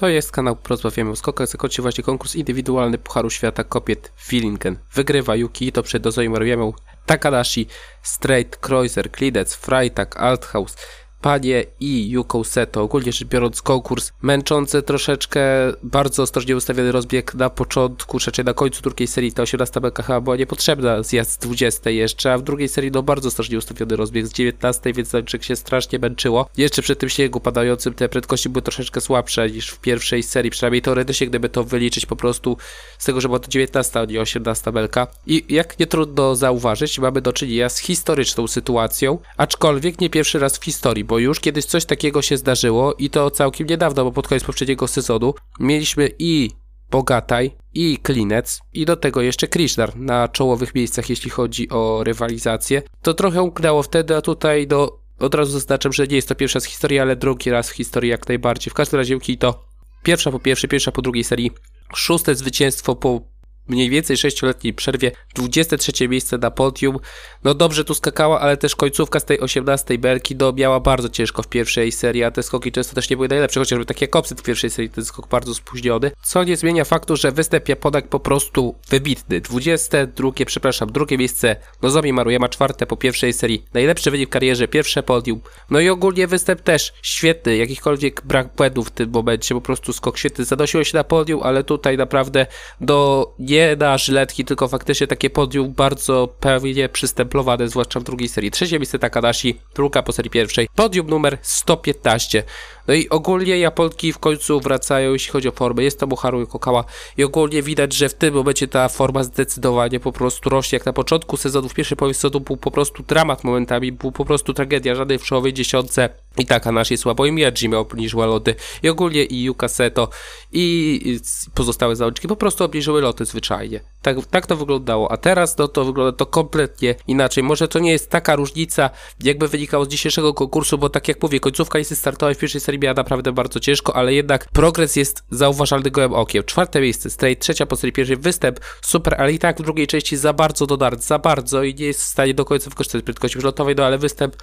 To jest kanał Porozmawiamy o skokach. Zakończy właśnie konkurs indywidualny Pucharu Świata kobiet Willingen. Wygrywa Yuki Ito przed Dozoi Maruyamą, Takadashi, Straight, Kreuzer, Klidec, Freitag, Althaus, Panie i Yuko Seto. Ogólnie rzecz biorąc konkurs męczący troszeczkę, bardzo ostrożnie ustawiony rozbieg na początku, raczej na końcu drugiej serii ta 18 belka chyba była niepotrzebna, zjazd z 20 jeszcze, a w drugiej serii no bardzo ostrożnie ustawiony rozbieg z 19, więc Zaleczyk się strasznie męczyło. Jeszcze przed tym śniegu padającym te prędkości były troszeczkę słabsze niż w pierwszej serii, przynajmniej teoretycznie gdyby to wyliczyć po prostu z tego, że była to 19, a nie 18 belka. I jak nie trudno zauważyć, mamy do czynienia z historyczną sytuacją, aczkolwiek nie pierwszy raz w historii, bo już kiedyś coś takiego się zdarzyło i to całkiem niedawno, bo pod koniec poprzedniego sezonu mieliśmy i Bogataj, i Klinec, i do tego jeszcze Krishnar na czołowych miejscach, jeśli chodzi o rywalizację. To trochę umknęło wtedy, a tutaj do, od razu zaznaczam, że nie jest to pierwszy raz w historii, ale drugi raz w historii jak najbardziej. W każdym razie to pierwsza po pierwszej, pierwsza po drugiej serii, szóste zwycięstwo po mniej więcej 6-letniej przerwie 23 miejsce na podium. No dobrze tu skakała, ale też końcówka z tej 18 belki do miała bardzo ciężko w pierwszej serii, a te skoki często też nie były najlepsze, chociażby takie jak w pierwszej serii, ten skok bardzo spóźniony. Co nie zmienia faktu, że występ Japonak po prostu wybitny. 22, przepraszam, drugie miejsce Nozomi Maruyama, czwarte po pierwszej serii. Najlepszy wynik w karierze, pierwsze podium. No i ogólnie występ też świetny, jakichkolwiek brak błędów w tym momencie, po prostu skok świetny. Zanosiło się na podium, ale tutaj naprawdę do nie na żyletki, tylko faktycznie takie podium bardzo pewnie przystemplowane, zwłaszcza w drugiej serii. Trzecie miejsce Takadashi, druga po serii pierwszej. Podium numer 115. No i ogólnie Japonki w końcu wracają, jeśli chodzi o formę. Jest to Muharu Kokała i ogólnie widać, że w tym momencie ta forma zdecydowanie po prostu rośnie. Jak na początku sezonu, w pierwszej połowie sezonu był po prostu dramat momentami, był po prostu tragedia, żadnej w czołowej dziesiątce. I tak Anashi słabo i Miyaji miał obniżyła loty. I ogólnie i Yuka Seto i pozostałe załączki po prostu obniżyły loty zwyczajnie. Tak, tak to wyglądało. A teraz no, to wygląda to kompletnie inaczej. Może to nie jest taka różnica, jakby wynikało z dzisiejszego konkursu, bo tak jak mówię, końcówka listy startowej w pierwszej serii miała naprawdę bardzo ciężko, ale jednak progres jest zauważalny gołym okiem. Czwarte miejsce, straight, trzecia po serii pierwszej występ, super, ale i tak w drugiej części za bardzo do dart, za bardzo i nie jest w stanie do końca wykorzystać prędkości wrzotowej, no ale występ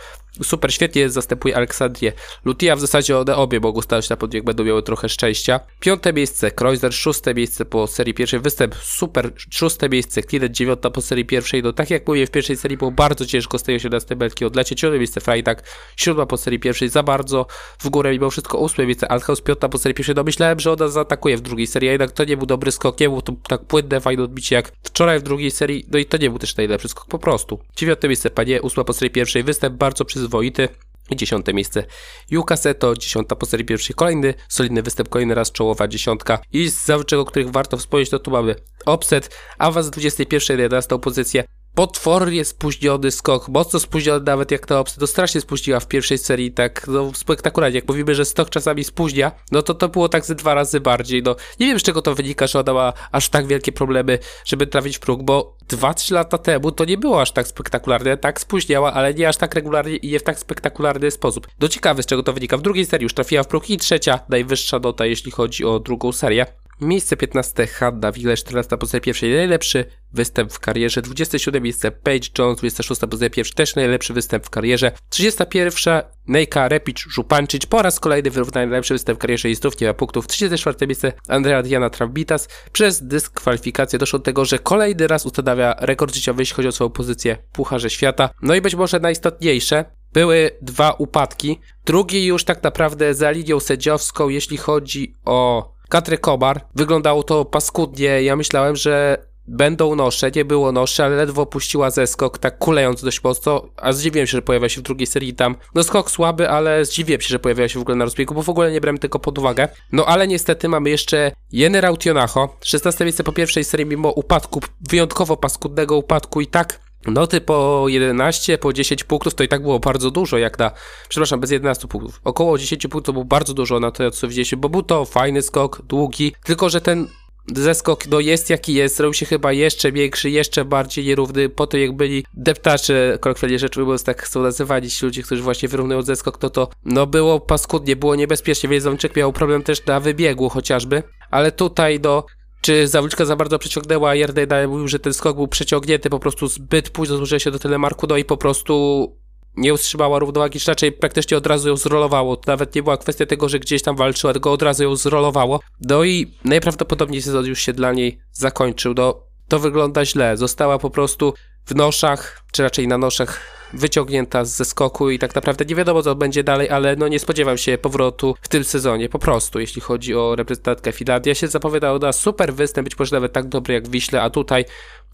super, świetnie zastępuje Aleksandrię. Lutia w zasadzie one obie mogą stać na podbieg, będą miały trochę szczęścia. Piąte miejsce, Kreuzer, szóste miejsce po serii pierwszej. Występ, super, szóste miejsce, Klinet dziewiąta po serii pierwszej, no tak jak mówię, w pierwszej serii było bardzo ciężko z tej 18 belki odlecieć, siódme miejsce Freitag, siódma po serii pierwszej za bardzo, w górę mimo wszystko. Ósme miejsce Althaus, piąta po serii pierwszej, no myślałem, że ona zaatakuje w drugiej serii, a jednak to nie był dobry skok, nie był to tak płynne, fajne odbicie jak wczoraj w drugiej serii, no i to nie był też najlepszy skok po prostu. Dziewiąte miejsce Panie, ósma po serii pierwszej, występ bardzo przyzwoity, dziesiąte miejsce Yuka Seto, dziesiąta po serii pierwszej, kolejny solidny występ, kolejny raz czołowa dziesiątka. I z zawodników, o których warto wspomnieć, to tu mamy Offset, awans z 21 na 11 pozycję, potwornie spóźniony skok, mocno spóźniony nawet jak ta Obsy, to strasznie spóźniła w pierwszej serii, tak no, spektakularnie, jak mówimy, że stok czasami spóźnia, no to to było tak ze dwa razy bardziej, no nie wiem z czego to wynika, że ona ma aż tak wielkie problemy, żeby trafić w próg, bo 2-3 lata temu to nie było aż tak spektakularne, tak spóźniała, ale nie aż tak regularnie i nie w tak spektakularny sposób. Do ciekawe z czego to wynika, w drugiej serii już trafiła w próg i trzecia, najwyższa nota jeśli chodzi o drugą serię. Miejsce 15 Hadda Wille, 14 pozycja pierwszej, najlepszy występ w karierze. 27 miejsce Paige Jones, 26 pozycja pierwsza, też najlepszy występ w karierze. 31 Nejka Repic Żupancic, po raz kolejny wyrównany najlepszy występ w karierze i znów nie ma punktów. 34 miejsce Andrea Diana Trambitas. Przez dyskwalifikację doszło do tego, że kolejny raz ustanawia rekord życiowy, jeśli chodzi o swoją pozycję w Pucharze Świata. No i być może najistotniejsze, były dwa upadki. Drugi już tak naprawdę za linią sędziowską, jeśli chodzi o Katry Kobar. Wyglądało to paskudnie. Ja myślałem, że będą nosze, nie było nosze, ale ledwo puściła zeskok, tak kulejąc dość mocno, a zdziwiłem się, że pojawia się w drugiej serii tam. No skok słaby, ale zdziwiłem się, że pojawiła się w ogóle na rozbiegu, bo w ogóle nie brałem tego pod uwagę. No ale niestety mamy jeszcze Jenny Rautionacho, 16 miejsce po pierwszej serii mimo upadku, wyjątkowo paskudnego upadku i tak Noty po 11, po 10 punktów to i tak było bardzo dużo, jak na, przepraszam, bez 11 punktów. Około 10 punktów było bardzo dużo na to, co widzieliśmy, bo był to fajny skok, długi, tylko że ten zeskok no jest jaki jest, zrobił się chyba jeszcze większy, jeszcze bardziej nierówny, po to jak byli deptacze, kolokwialnie rzecz ujmując, tak chcą nazywali ci ludzie, którzy właśnie wyrównują zeskok, to to no było paskudnie, było niebezpiecznie, więc miał problem też na wybiegu chociażby, ale tutaj no czy zawodniczka za bardzo przeciągnęła, Jerdej mówił, że ten skok był przeciągnięty po prostu zbyt późno złożyła się do telemarku, no i po prostu nie utrzymała równowagi, czy raczej praktycznie od razu ją zrolowało. To nawet nie była kwestia tego, że gdzieś tam walczyła, tylko od razu ją zrolowało. No i najprawdopodobniej sezon już się dla niej zakończył. No, to wygląda źle. Została po prostu w noszach, czy raczej na noszach wyciągnięta ze skoku i tak naprawdę nie wiadomo co będzie dalej, ale no nie spodziewam się powrotu w tym sezonie, po prostu, jeśli chodzi o reprezentantkę Finlandii. Ja się zapowiadało na super występ, być może nawet tak dobry jak Wiśle, a tutaj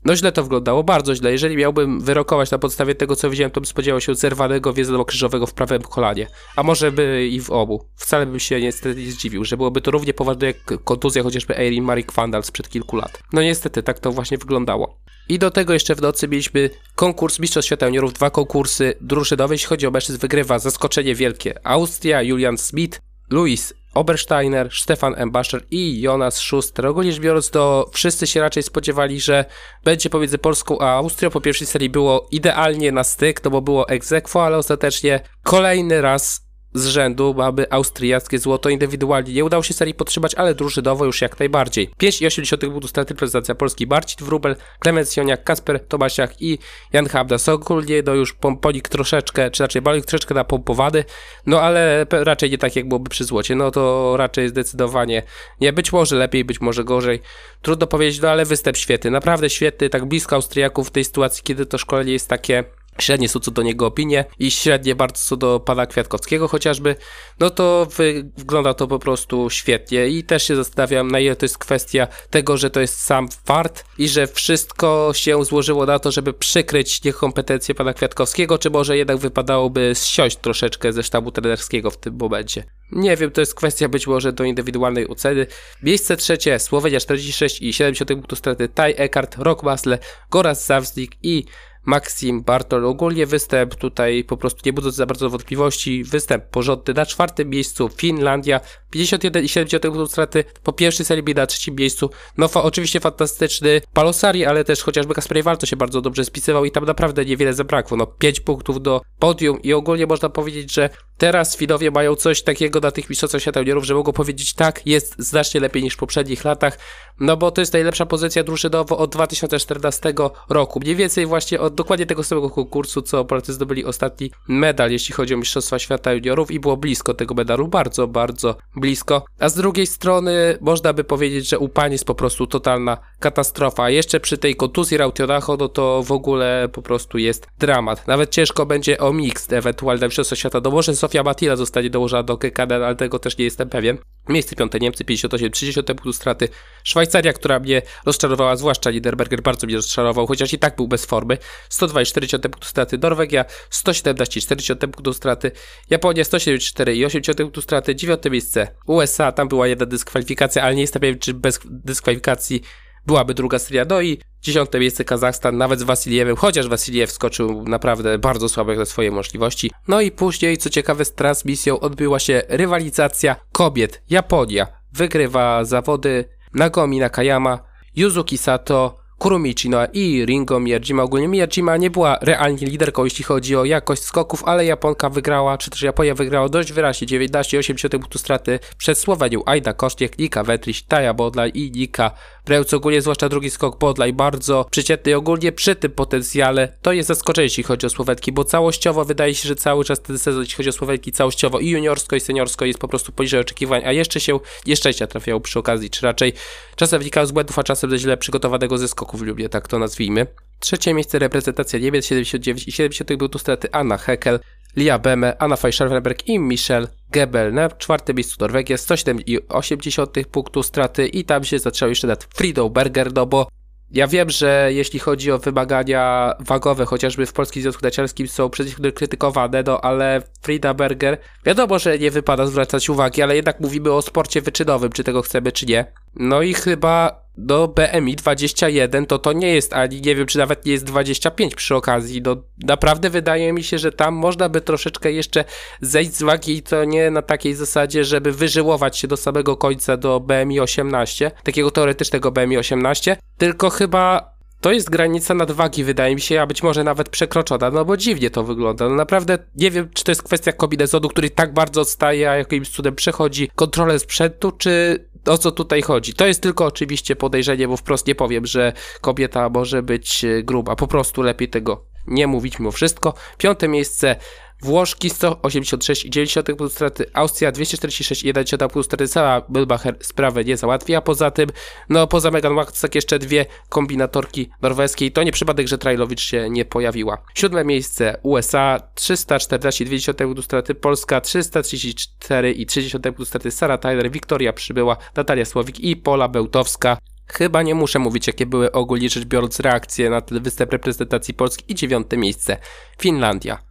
no źle to wyglądało, bardzo źle. Jeżeli miałbym wyrokować na podstawie tego, co widziałem, to bym spodziewał się zerwanego krzyżowego w prawym kolanie. A może by i w obu. Wcale bym się niestety nie zdziwił, że byłoby to równie poważne jak kontuzja chociażby Erin Marie Kwandal sprzed kilku lat. No niestety, tak to właśnie wyglądało. I do tego jeszcze w nocy mieliśmy konkurs Mistrzostw Świata Juniorów, dwa konkursy drużynowe. Jeśli chodzi o mężczyzn, wygrywa zaskoczenie wielkie Austria, Julian Smith, Luis Obersteiner, Stefan Embascher i Jonas Schuster. Ogólnie rzecz biorąc, to wszyscy się raczej spodziewali, że będzie pomiędzy Polską a Austrią. Po pierwszej serii było idealnie na styk, no bo było egzekwo, ale ostatecznie kolejny raz z rzędu mamy austriackie złoto indywidualnie. Nie udało się serii podtrzymać, ale drużynowo już jak najbardziej. 5,8 punktu straty prezentacja Polski Barcit Wrubel, Klemens Joniak, Kasper Tomasiak i Jan Habdas. Ogólnie no już pomponik troszeczkę, czy raczej balik troszeczkę napompowany, no ale raczej nie tak jak byłoby przy złocie. No to raczej zdecydowanie nie. Być może lepiej, być może gorzej. Trudno powiedzieć, no ale występ świetny, naprawdę świetny, tak blisko Austriaków w tej sytuacji, kiedy to szkolenie jest takie Średnie są co do niego opinie i średnie bardzo co do pana Kwiatkowskiego chociażby, no to wy, wygląda to po prostu świetnie i też się zastanawiam na ile to jest kwestia tego, że to jest sam fart i że wszystko się złożyło na to, żeby przykryć niekompetencje pana Kwiatkowskiego, czy może jednak wypadałoby zsiąść troszeczkę ze sztabu trenerskiego w tym momencie. Nie wiem, to jest kwestia być może do indywidualnej oceny. Miejsce trzecie, Słowenia 46 i 70 punktów straty, Taj Eckart, Rock Masle, Goraz Zawznik i Maxim Bartol. Ogólnie występ tutaj po prostu nie budząc za bardzo wątpliwości. Występ porządny na czwartym miejscu Finlandia 51 i 70 straty. Po pierwszej serii na trzecim miejscu. No fa oczywiście fantastyczny Palosari, ale też chociażby Kasper Walto się bardzo dobrze spisywał i tam naprawdę niewiele zabrakło. No 5 punktów do podium i ogólnie można powiedzieć, że teraz Finowie mają coś takiego na tych mistrzostwach świata juniorów, że mogą powiedzieć tak, jest znacznie lepiej niż w poprzednich latach, no bo to jest najlepsza pozycja drużynowo od 2014 roku. Mniej więcej właśnie od dokładnie tego samego konkursu, co Polacy zdobyli ostatni medal, jeśli chodzi o Mistrzostwa Świata Juniorów i było blisko tego medalu, bardzo, bardzo blisko. A z drugiej strony można by powiedzieć, że u pani jest po prostu totalna katastrofa. A jeszcze przy tej kontuzji Rautionacho, no to w ogóle po prostu jest dramat. Nawet ciężko będzie o mixed, ewentualnie Mistrzostwa Świata. No może Sofia Matila zostanie dołożona do KKD, ale tego też nie jestem pewien. Miejsce piąte Niemcy 58, 30 punktu straty. Szwajcaria, która mnie rozczarowała, zwłaszcza Niederberger bardzo mnie rozczarował, chociaż i tak był bez formy. 124 punktu straty. Norwegia 117, 40 punktu straty. Japonia 174 i 80 punktu straty. Dziewiąte miejsce USA, tam była jedna dyskwalifikacja, ale nie jestem pewien, czy bez dyskwalifikacji byłaby druga seria. No i dziesiąte miejsce Kazachstan, nawet z Wasiliewem, chociaż Wasiliew skoczył naprawdę bardzo słabo jak na swoje możliwości. No i później, co ciekawe, z transmisją odbyła się rywalizacja kobiet. Japonia wygrywa zawody Nagomi Nakayama, Yuzuki Sato, Kurumichi no i Ringo Miyajima. Ogólnie Miyajima nie była realnie liderką, jeśli chodzi o jakość skoków, ale Japonka wygrała, czy też Japonia wygrała dość wyraźnie 19,8 punktu straty przed Słowenią Aida Kosztiek, Nika Wetriś, Taja Bodlaj i Nika Prełc. Ogólnie zwłaszcza drugi skok Bodlaj bardzo przeciętny ogólnie przy tym potencjale to jest zaskoczenie, jeśli chodzi o Słowenki, bo całościowo wydaje się, że cały czas ten sezon, jeśli chodzi o Słowenki, całościowo i juniorsko i seniorsko jest po prostu poniżej oczekiwań, a jeszcze się nieszczęścia trafiało przy okazji, czy raczej czasem wynikało z błędów, a czasem ze źle przygotowanego zysku w Lublinie, tak to nazwijmy. Trzecie miejsce reprezentacja Niemiec 79 i 70 był tu straty Anna Heckel, Lia Beme, Anna Feischarvenberg i Michel Gebel. Na czwartym miejscu Norwegia 107,8 punktu straty i tam się zaczęło jeszcze nad Fridą Berger, no bo ja wiem, że jeśli chodzi o wymagania wagowe, chociażby w Polskim Związku Narciarskim są przez nich krytykowane, no ale Frida Berger, wiadomo, że nie wypada zwracać uwagi, ale jednak mówimy o sporcie wyczynowym, czy tego chcemy, czy nie. No i chyba do BMI 21 to to nie jest ani nie wiem czy nawet nie jest 25 przy okazji. No naprawdę wydaje mi się, że tam można by troszeczkę jeszcze zejść z wagi i to nie na takiej zasadzie, żeby wyżyłować się do samego końca do BMI 18, takiego teoretycznego BMI 18, tylko chyba to jest granica nadwagi, wydaje mi się, a być może nawet przekroczona, no bo dziwnie to wygląda. No naprawdę nie wiem, czy to jest kwestia kombinezonu, który tak bardzo odstaje, a jakimś cudem przechodzi kontrolę sprzętu, czy o co tutaj chodzi. To jest tylko oczywiście podejrzenie, bo wprost nie powiem, że kobieta może być e, gruba. Po prostu lepiej tego nie mówić mimo wszystko. Piąte miejsce Włoszki 186,9 punktów straty, Austria 246,1 punktów straty, cała Bülbacher sprawę nie załatwi, a poza tym, no poza Megan Waxak jeszcze dwie kombinatorki norweskie i to nie przypadek, że Trajlowicz się nie pojawiła. Siódme miejsce USA 314,2 punktów straty, Polska 334,3 punktów straty, Sara Tyler, Wiktoria przybyła, Natalia Słowik i Pola Bełtowska. Chyba nie muszę mówić, jakie były ogólnie rzecz biorąc reakcje na ten występ reprezentacji Polski i dziewiąte miejsce Finlandia.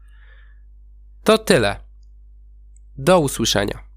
To tyle. Do usłyszenia.